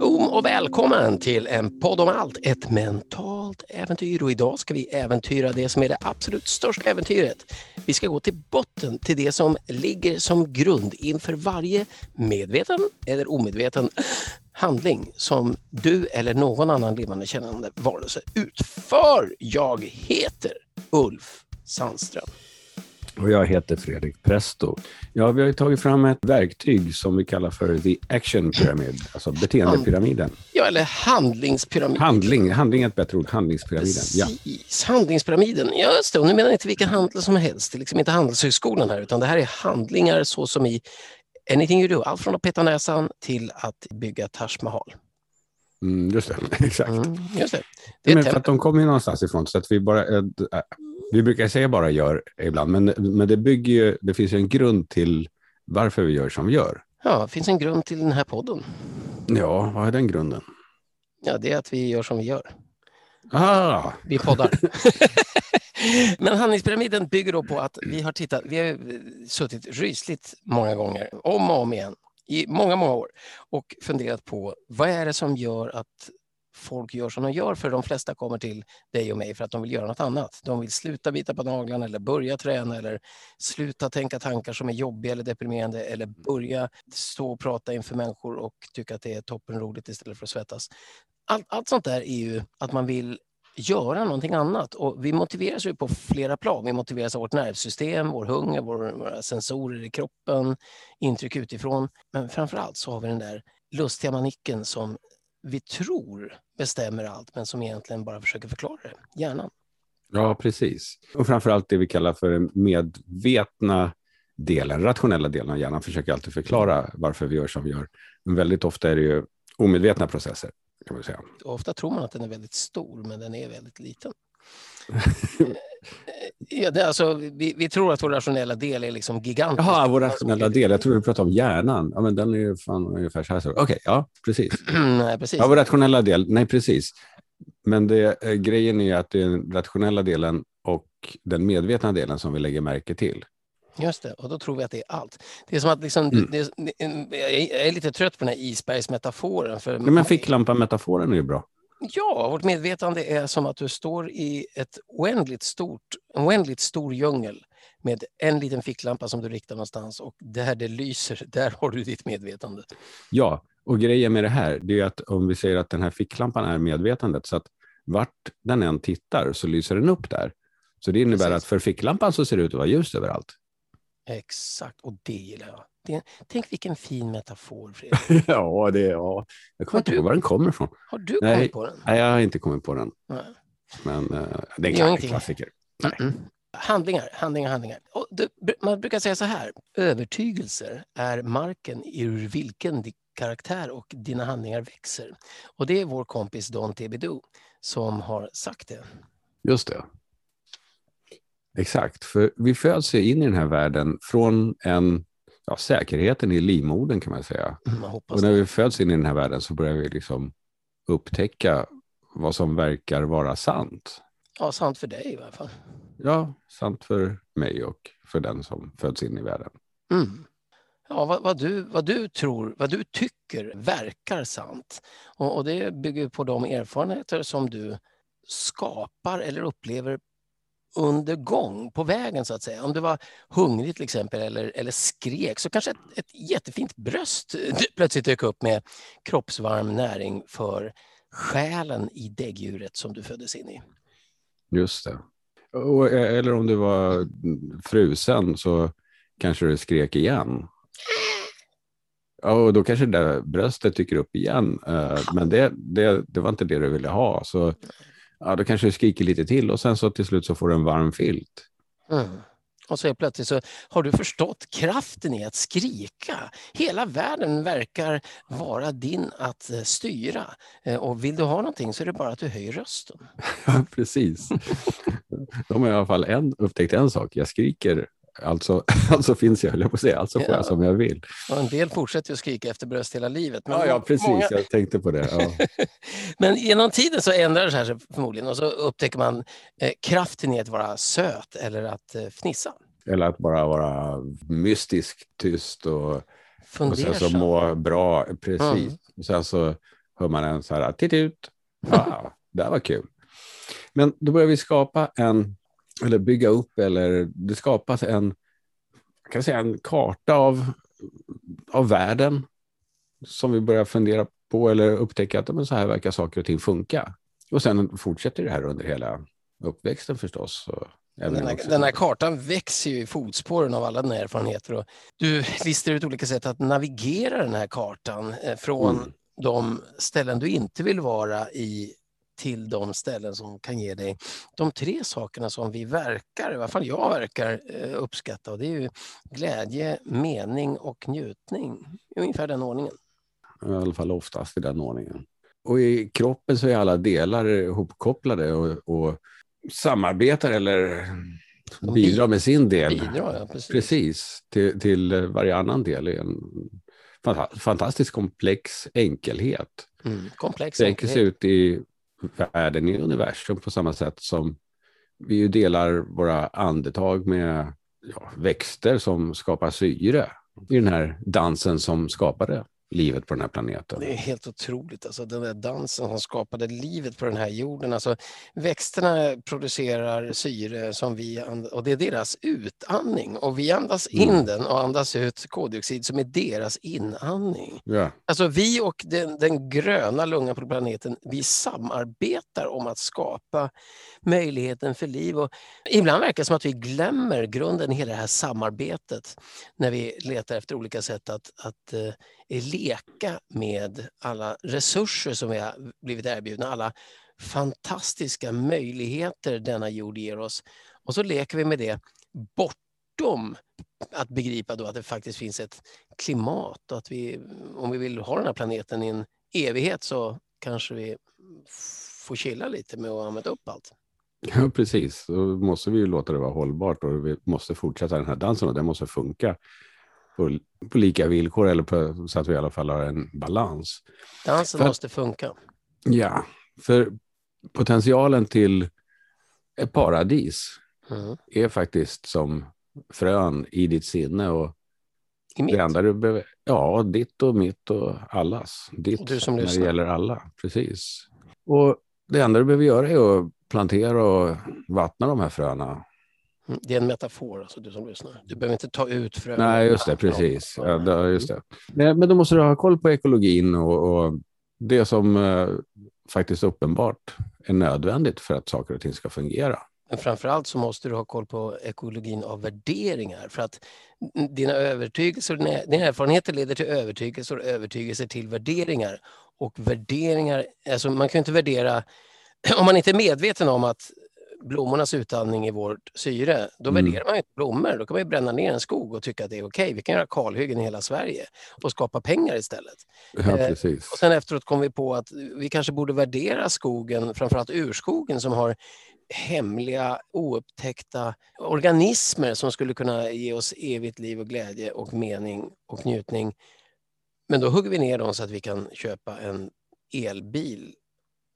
Oh, och välkommen till en podd om allt, ett mentalt äventyr. Och idag ska vi äventyra det som är det absolut största äventyret. Vi ska gå till botten, till det som ligger som grund inför varje medveten eller omedveten handling som du eller någon annan levande kännande varelse utför. Jag heter Ulf Sandström. Och jag heter Fredrik Presto. Ja, vi har tagit fram ett verktyg som vi kallar för The Action Pyramid, alltså beteendepyramiden. Ja, eller handlingspyramiden. Handling, handling är ett bättre ord, handlingspyramiden. Precis, ja. handlingspyramiden. Ja, just det. Och nu menar jag inte vilken handel som helst, det är liksom inte Handelshögskolan här, utan det här är handlingar så som i Anything you do, allt från att peta näsan till att bygga Taj Mahal. Mm, just det, exakt. Mm, just det. det men för att de kommer ju någonstans ifrån, så att vi bara... Vi brukar säga bara gör ibland, men, men det bygger ju, det finns ju en grund till varför vi gör som vi gör. Ja, det finns en grund till den här podden. Ja, vad är den grunden? Ja, det är att vi gör som vi gör. Ah. Vi poddar. Men handlingspyramiden bygger då på att vi har tittat, vi har suttit rysligt många gånger, om och om igen, i många, många år och funderat på vad är det som gör att folk gör som de gör, för de flesta kommer till dig och mig för att de vill göra något annat. De vill sluta bita på naglarna eller börja träna eller sluta tänka tankar som är jobbiga eller deprimerande eller börja stå och prata inför människor och tycka att det är toppenroligt istället för att svettas. Allt, allt sånt där är ju att man vill göra någonting annat. Och vi motiveras ju på flera plan. Vi motiveras av vårt nervsystem, vår hunger, våra sensorer i kroppen, intryck utifrån. Men framför allt så har vi den där lustiga manicken som vi tror bestämmer allt, men som egentligen bara försöker förklara det, hjärnan. Ja, precis. Och framför allt det vi kallar för den medvetna delen, rationella delen av hjärnan försöker alltid förklara varför vi gör som vi gör. Men väldigt ofta är det ju omedvetna processer. Kan man säga. Ofta tror man att den är väldigt stor, men den är väldigt liten. ja, det, alltså, vi, vi, tror att vår rationella del är liksom gigantisk. Jaha, vår rationella del. Jag tror du pratade om hjärnan. Ja, men den är ju fan ungefär så här. Okej, okay, ja, precis. nej, precis. Ja, vår rationella del. Nej, precis. Men det, eh, grejen är att det är den rationella delen och den medvetna delen som vi lägger märke till. Just det, och då tror vi att det är allt. Det är som att liksom, mm. det, det, jag är lite trött på den här isbergsmetaforen. För ja, men ficklampa-metaforen är ju bra. Ja, vårt medvetande är som att du står i ett oändligt stort, en oändligt stor djungel med en liten ficklampa som du riktar någonstans och där det lyser, där har du ditt medvetande. Ja, och grejen med det här, det är att om vi säger att den här ficklampan är medvetandet, så att vart den än tittar så lyser den upp där. Så det innebär Precis. att för ficklampan så ser det ut att vara ljust överallt. Exakt, och det gillar jag. Det, tänk vilken fin metafor, Fredrik. ja, det, ja, jag kommer inte ihåg var den kommer ifrån. Har du nej, kommit på den? Nej, jag har inte kommit på den. Nej. Men uh, det är en klassiker. Mm -mm. Handlingar, handlingar, handlingar. Det, man brukar säga så här, övertygelser är marken ur vilken din karaktär och dina handlingar växer. Och det är vår kompis Don Tebidou som har sagt det. Just det. Exakt, för vi föds in i den här världen från en ja, säkerheten i livmodern kan man säga. Mm, och när vi föds in i den här världen så börjar vi liksom upptäcka vad som verkar vara sant. Ja, sant för dig i alla fall. Ja, sant för mig och för den som föds in i världen. Mm. Ja, vad, vad, du, vad du tror, vad du tycker verkar sant. Och, och det bygger på de erfarenheter som du skapar eller upplever under gång, på vägen så att säga. Om du var hungrig till exempel eller, eller skrek så kanske ett, ett jättefint bröst eh, plötsligt dök upp med kroppsvarm näring för själen i däggdjuret som du föddes in i. Just det. Och, eh, eller om du var frusen så kanske du skrek igen. Ja, och då kanske det där bröstet dyker upp igen. Eh, men det, det, det var inte det du ville ha. Så ja, då kanske du skriker lite till och sen så till slut så får du en varm filt. Mm. Och så plötsligt så har du förstått kraften i att skrika. Hela världen verkar vara din att eh, styra. Eh, och vill du ha någonting så är det bara att du höjer rösten. Ja, precis. De har i alla fall en, upptäckt en sak. Jag skriker alltså, alltså finns jag, höll jag på att säga, alltså får Ja. jag som jag vill. Och en del fortsätter att skrika efter bröst hela livet. Ja, ja precis, många- jag tänkte på det. Ja. Men genom tiden så ändrar det sig förmodligen och så upptäcker man eh, kraften i att vara söt eller att eh, fnissa. Eller att bara vara mystisk, tyst och, och sen så må bra. Precis. Mm. Och sen så hör man en så här, titt ut. Ja, det här var kul. Men då börjar vi skapa en, eller bygga upp, eller det skapas en, kan säga en karta av, av världen som vi börjar fundera på eller upptäcka att men så här verkar saker och ting funka. Och sen fortsätter det här under hela uppväxten förstås. Den här, den här kartan växer ju i fotspåren av alla dina erfarenheter. Och du listar ut olika sätt att navigera den här kartan eh, från Mm. de ställen du inte vill vara i till de ställen som kan ge dig de tre sakerna som vi verkar, i alla fall jag verkar eh, uppskatta. Och det är ju glädje, mening och njutning. I ungefär den ordningen. I alla fall oftast i den ordningen. Och i kroppen så är alla delar ihopkopplade och, och samarbetar eller De bidrar med sin del. Bidrar, ja, precis. Precis, till, till varje annan del. i en fanta- fantastisk komplex enkelhet. Mm, komplex enkelhet. ut i världen, i universum på samma sätt som vi ju delar våra andetag med ja, växter som skapar syre i den här dansen som skapade livet på den här planeten. Det är helt otroligt, alltså den där dansen som skapade livet på den här jorden. Alltså, växterna producerar syre som vi och det är deras utandning och vi andas in Mm. den och andas ut koldioxid som är deras inandning. Ja, Alltså vi och den, den gröna lungan på planeten, vi samarbetar om att skapa möjligheten för liv. Och ibland verkar det som att vi glömmer grunden i hela det här samarbetet när vi letar efter olika sätt att, att eh, leka med alla resurser som vi har blivit erbjudna, alla fantastiska möjligheter denna jord ger oss. Och så leker vi med det bortom att begripa då att det faktiskt finns ett klimat och att vi, om vi vill ha den här planeten i en evighet så kanske vi får chilla lite med att använda upp allt. ja, precis. Då måste vi ju låta det vara hållbart och vi måste fortsätta den här dansen och den måste funka på, på lika villkor eller på, så att vi i alla fall har en balans. Dansen För- måste funka. Ja, för potentialen till ett paradis Mm. är faktiskt som frön i ditt sinne och I mitt. det enda du behöver, ja, ditt och mitt och allas. Ditt Och du som när det lyssnar. gäller alla, precis. Och det enda du behöver göra är att plantera och vattna de här fröna. Mm, Det är en metafor, alltså, du som lyssnar. Du behöver inte ta ut frön. Nej, just det, precis. Ja, det, just det. Men då måste du ha koll på ekologin och, och det som eh, faktiskt uppenbart är nödvändigt för att saker och ting ska fungera. Men framförallt så måste du ha koll på ekologin av värderingar. För att dina övertygelser dina, erfarenheter leder till övertygelser och övertygelser till värderingar. Och värderingar, alltså man kan ju inte värdera, om man inte är medveten om att blommornas utandning är vårt syre, då Mm. värderar man inte blommor. Då kan man bränna ner en skog och tycka att det är okej. Vi kan göra kalhyggen i hela Sverige och skapa pengar istället. Ja, Eh. Och sen efteråt kom vi på att vi kanske borde värdera skogen, framförallt urskogen som har hemliga, oupptäckta organismer som skulle kunna ge oss evigt liv och glädje och mening och njutning. Men då hugger vi ner dem så att vi kan köpa en elbil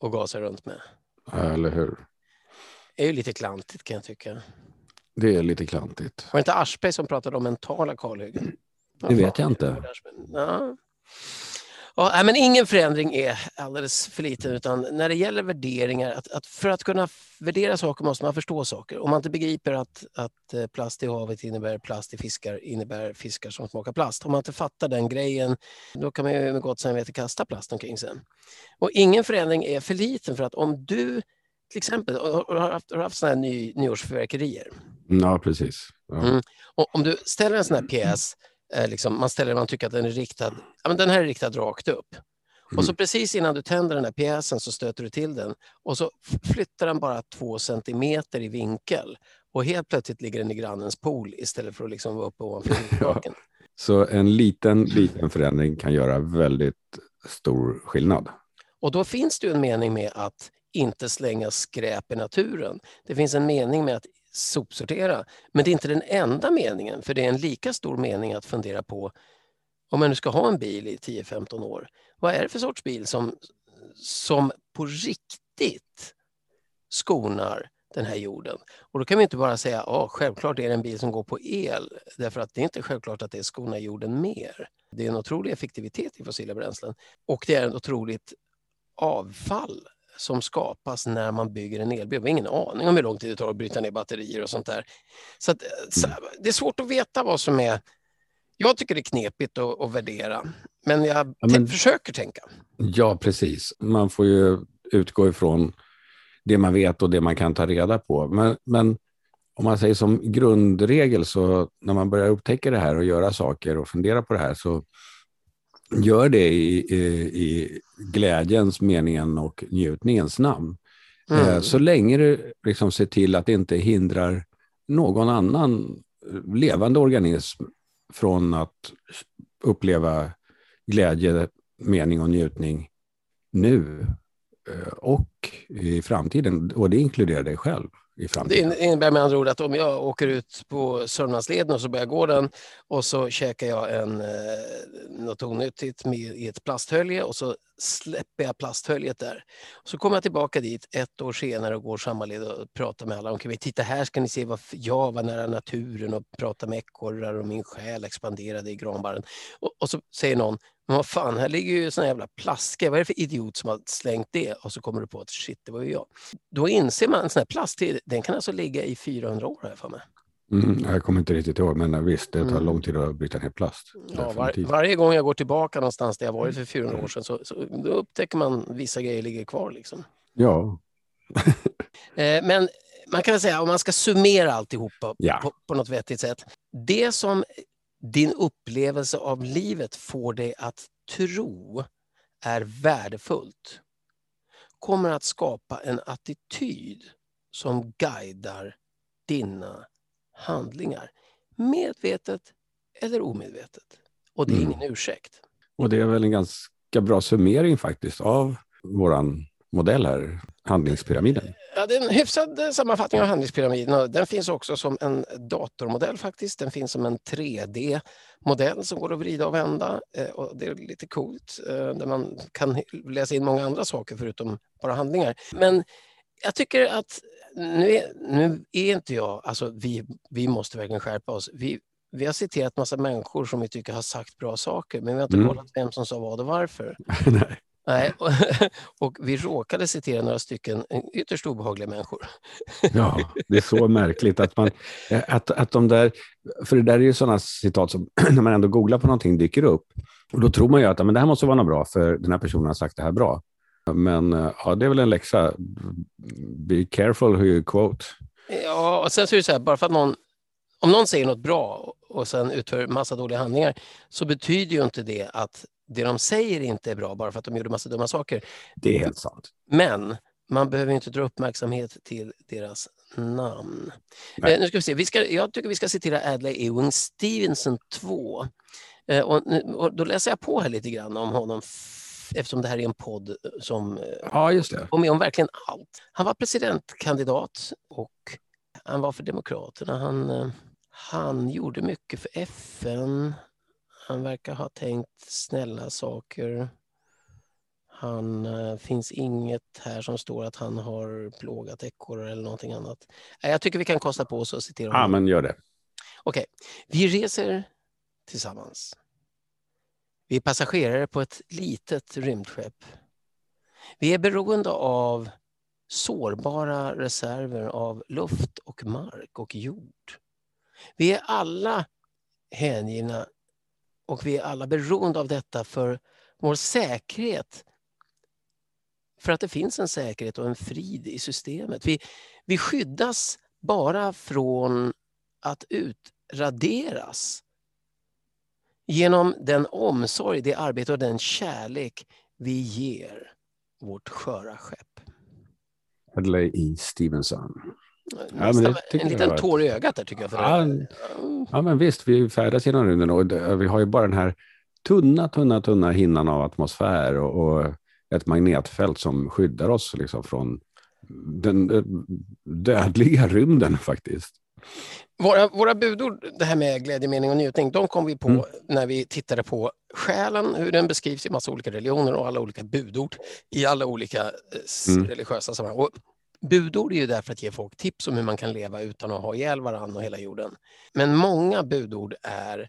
och gasa runt med. Eller hur? Är ju lite klantigt kan jag tycka. Det är lite klantigt. Var det inte Aschberg som pratade om mentala kalhyggen? Det vet jag inte. Ja. Ja, men ingen förändring är alldeles för liten utan när det gäller värderingar, att, att för att kunna värdera saker måste man förstå saker. Om man inte begriper att, att eh, plast i havet innebär plast i fiskar innebär fiskar som smakar plast. Om man inte fattar den grejen, då kan man ju med gott samvete kasta plast omkring sig. Och ingen förändring är för liten för att om du till exempel har har haft, haft sådana här ny, nyårsfyrverkerier. Ja, precis. Ja. Mm. Och om du ställer en sån här pjäs, eh, liksom, man ställer man tycker att den är riktad, ja, men den här är riktad rakt upp. Och så precis innan du tänder den här pjäsen så stöter du till den och så flyttar den bara två centimeter i vinkel. Och helt plötsligt ligger den i grannens pool istället för att liksom vara uppe ovanför huvudtaken. Så en liten, liten förändring kan göra väldigt stor skillnad. Och då finns det ju en mening med att inte slänga skräp i naturen. Det finns en mening med att sopsortera. Men det är inte den enda meningen, för det är en lika stor mening att fundera på om man nu ska ha en bil i 10-15 år, vad är det för sorts bil som, som på riktigt skonar den här jorden? Och då kan vi inte bara säga ja, självklart är det en bil som går på el, därför att det är inte självklart att det skonar jorden mer. Det är en otrolig effektivitet i fossila bränslen och det är ett otroligt avfall som skapas när man bygger en elbil. Vi har ingen aning om hur lång tid det tar att bryta ner batterier och sånt där. Så, att, så mm. det är svårt att veta vad som är... Jag tycker det är knepigt att, att värdera, men jag ja, men, försöker tänka. Ja, precis. Man får ju utgå ifrån det man vet och det man kan ta reda på. Men, men om man säger som grundregel så när man börjar upptäcka det här och göra saker och fundera på det här så gör det i, i, i glädjens, meningen och njutningens namn. Mm. Eh, så länge du liksom ser till att det inte hindrar någon annan levande organism från att uppleva glädje, mening och njutning nu eh, och i framtiden. Och det inkluderar dig själv i framtiden. Det innebär med andra ord att om jag åker ut på Sörmlandsleden och så börjar gå den och så käkar jag en, eh, något onyttigt med, i ett plasthölje och så släpper jag plasthöljet där. Så kommer jag tillbaka dit ett år senare och går samma led och pratar med alla Okej. Titta här ska ni se vad jag var nära naturen och pratade med ekorrar och min själ expanderade i granbarren. Och, och så säger någon, men vad fan, här ligger ju såna jävla plaskor. Vad är det för idiot som har slängt det? Och så kommer du på att shit, det var ju jag. Då inser man, en sån här plast, den kan alltså ligga i 400 år här för mig. Mm, jag kommer inte riktigt ihåg, men visst, det tar mm. lång tid att bryta ner plast. Ja, var, varje gång jag går tillbaka någonstans där jag varit för 400 år sedan så, så upptäcker man vissa grejer ligger kvar. Liksom. Ja. Eh, men man kan väl säga, om man ska summera alltihopa ja. på, på något vettigt sätt. Det som din upplevelse av livet får dig att tro är värdefullt kommer att skapa en attityd som guidar dina handlingar. Medvetet eller omedvetet. Och det är mm. ingen ursäkt. Och det är väl en ganska bra summering faktiskt av våran modell här, handlingspyramiden. Ja, det är en hyfsad eh, sammanfattning av handlingspyramiden. Den finns också som en datormodell faktiskt. Den finns som en 3D-modell som går att vrida och vända. Eh, och det är lite coolt, eh, där man kan läsa in många andra saker förutom bara handlingar. Men jag tycker att nu är, nu är inte jag, alltså vi, vi måste verkligen skärpa oss. Vi, vi har citerat massa människor som vi tycker har sagt bra saker, men vi har inte mm. kollat vem som sa vad och varför. Nej. Nej, och, och, vi råkade citera några stycken ytterst obehagliga människor. Ja, det är så märkligt att man, att, att de där, för det där är ju sådana citat som när man ändå googlar på någonting dyker upp. Och då tror man ju att men det här måste vara något bra, för den här personen har sagt det här bra. Men ja, det är väl en läxa. Be careful who you quote. Ja, och sen så är det så här, bara för att någon, om någon säger något bra och sen utför massa dåliga handlingar så betyder ju inte det att det de säger inte är bra bara för att de gjorde massa dumma saker. Det är helt sant. Men man behöver inte dra uppmärksamhet till deras namn. Eh, nu ska vi se. Vi ska, jag tycker vi ska citera Adlai Ewing Stevenson 2. Eh, och, och, då läser jag på här lite grann om honom eftersom det här är en podd som eh, ja, just det. var med om verkligen allt. Han var presidentkandidat och han var för Demokraterna. Han, eh, han gjorde mycket för FN. Han verkar ha tänkt snälla saker. Han finns inget här som står att han har plågat ekorrar eller någonting annat. Jag tycker vi kan kosta på oss att citera honom. Ja, men gör det. Okej, okay. vi reser tillsammans. Vi är passagerare på ett litet rymdskepp. Vi är beroende av sårbara reserver av luft och mark och jord. Vi är alla hängivna och vi är alla beroende av detta för vår säkerhet. För att det finns en säkerhet och en frid i systemet. Vi, vi skyddas bara från att utraderas genom den omsorg, det arbete och den kärlek vi ger vårt sköra skepp. Adlai E. Stevenson. Ja, men en liten tår i ögat där tycker jag. Ja, ja, men visst, vi färdas genom rymden och vi har ju bara den här tunna, tunna, tunna hinnan av atmosfär och, och ett magnetfält som skyddar oss liksom från den dödliga rymden faktiskt. Våra, våra budord, det här med glädje, mening och njutning, de kom vi på mm. när vi tittade på själen, hur den beskrivs i massa olika religioner och alla olika budord i alla olika eh, mm. religiösa sammanhang. Och budord är ju där för att ge folk tips om hur man kan leva utan att ha ihjäl varandra och hela jorden. Men många budord är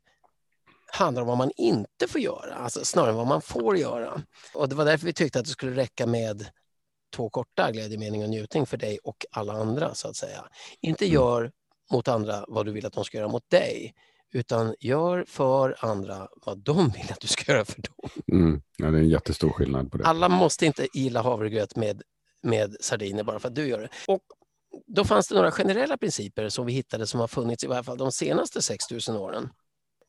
handlar om vad man inte får göra, alltså snarare vad man får göra. Och det var därför vi tyckte att det skulle räcka med två korta, glädje, mening och njutning för dig och alla andra så att säga. Inte mm. gör mot andra vad du vill att de ska göra mot dig, utan gör för andra vad de vill att du ska göra för dem. Mm. Ja, det är en jättestor skillnad på det. Alla måste inte gilla havregröt med, med sardiner bara för att du gör det. Och då fanns det några generella principer som vi hittade som har funnits i varje fall de senaste 6000 åren.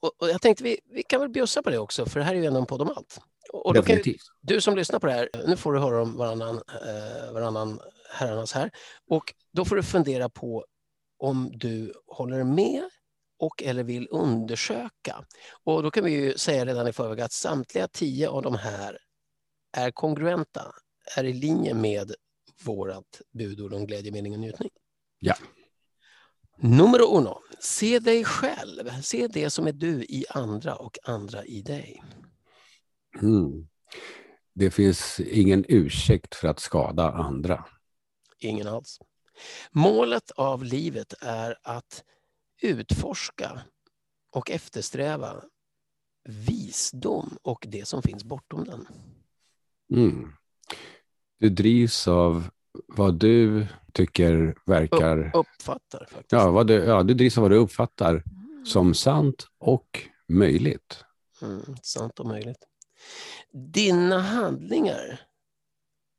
Och, och jag tänkte vi, vi kan väl bjussa på det också, för det här är ju ändå en podd om allt. Och kan ju, du som lyssnar på det här, nu får du höra om varannan, eh, varannan herrarnas här. Och då får du fundera på om du håller med och eller vill undersöka. Och då kan vi ju säga redan i förväg att samtliga tio av de här är kongruenta, är i linje med vårt budord om glädje, mening och njutning. Ja. Nummer uno, se dig själv. Se det som är du i andra och andra i dig. Mm. Det finns ingen ursäkt för att skada andra. Ingen alls. Målet av livet är att utforska och eftersträva visdom och det som finns bortom den. Mm. Du drivs av vad du tycker verkar... uppfattar faktiskt. Ja, vad du, ja, du drivs av vad du uppfattar mm. som sant och möjligt. Mm, sant och möjligt. Dina handlingar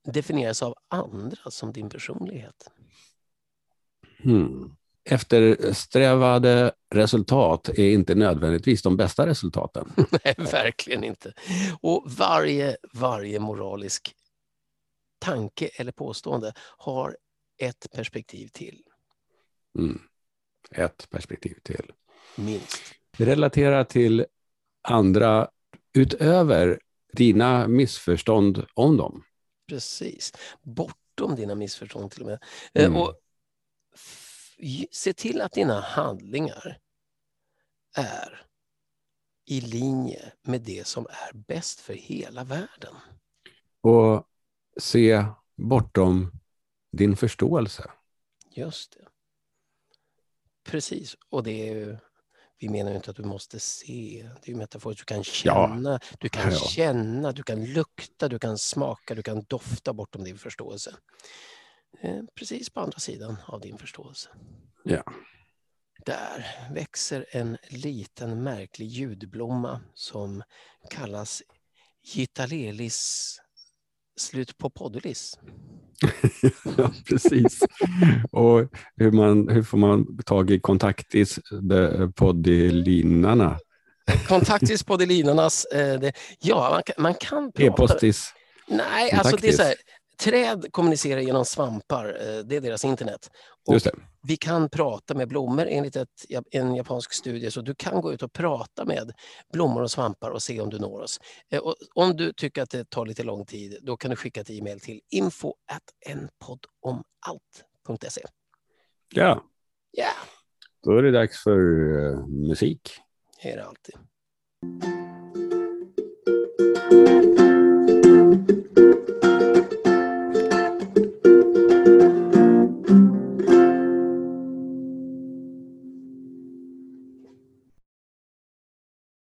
definieras av andra som din personlighet. Hmm. Eftersträvade resultat är inte nödvändigtvis de bästa resultaten. Nej, verkligen inte. Och varje, varje moralisk tanke eller påstående har ett perspektiv till. Mm. Ett perspektiv till. Minst. Relatera till andra utöver dina missförstånd om dem. Precis. Bortom dina missförstånd till och med. Eh, mm. Och se till att dina handlingar är i linje med det som är bäst för hela världen. Och se bortom din förståelse. Just det. Precis, och det är ju, vi menar ju inte att du måste se, det är ju metaforiskt, du kan känna, ja. du kan ja. känna, du kan lukta, du kan smaka, du kan dofta bortom din förståelse. Eh, precis på andra sidan av din förståelse. Ja. Där växer en liten märklig ljudblomma som kallas Gitalelis slut på poddelis. ja, precis. Och hur, man, hur får man tag i kontaktis poddelinarna? Kontaktis poddelinarnas, eh, ja man kan, man kan prata. E-postis. Nej, alltså det är så här, träd kommunicerar genom svampar, eh, det är deras internet. Och vi kan prata med blommor enligt ett, en japansk studie, så du kan gå ut och prata med blommor och svampar och se om du når oss. Eh, och om du tycker att det tar lite lång tid, då kan du skicka ett e-mail till info npoddomalt.se. Ja. Ja. Då är det dags för uh, musik. Det är det alltid.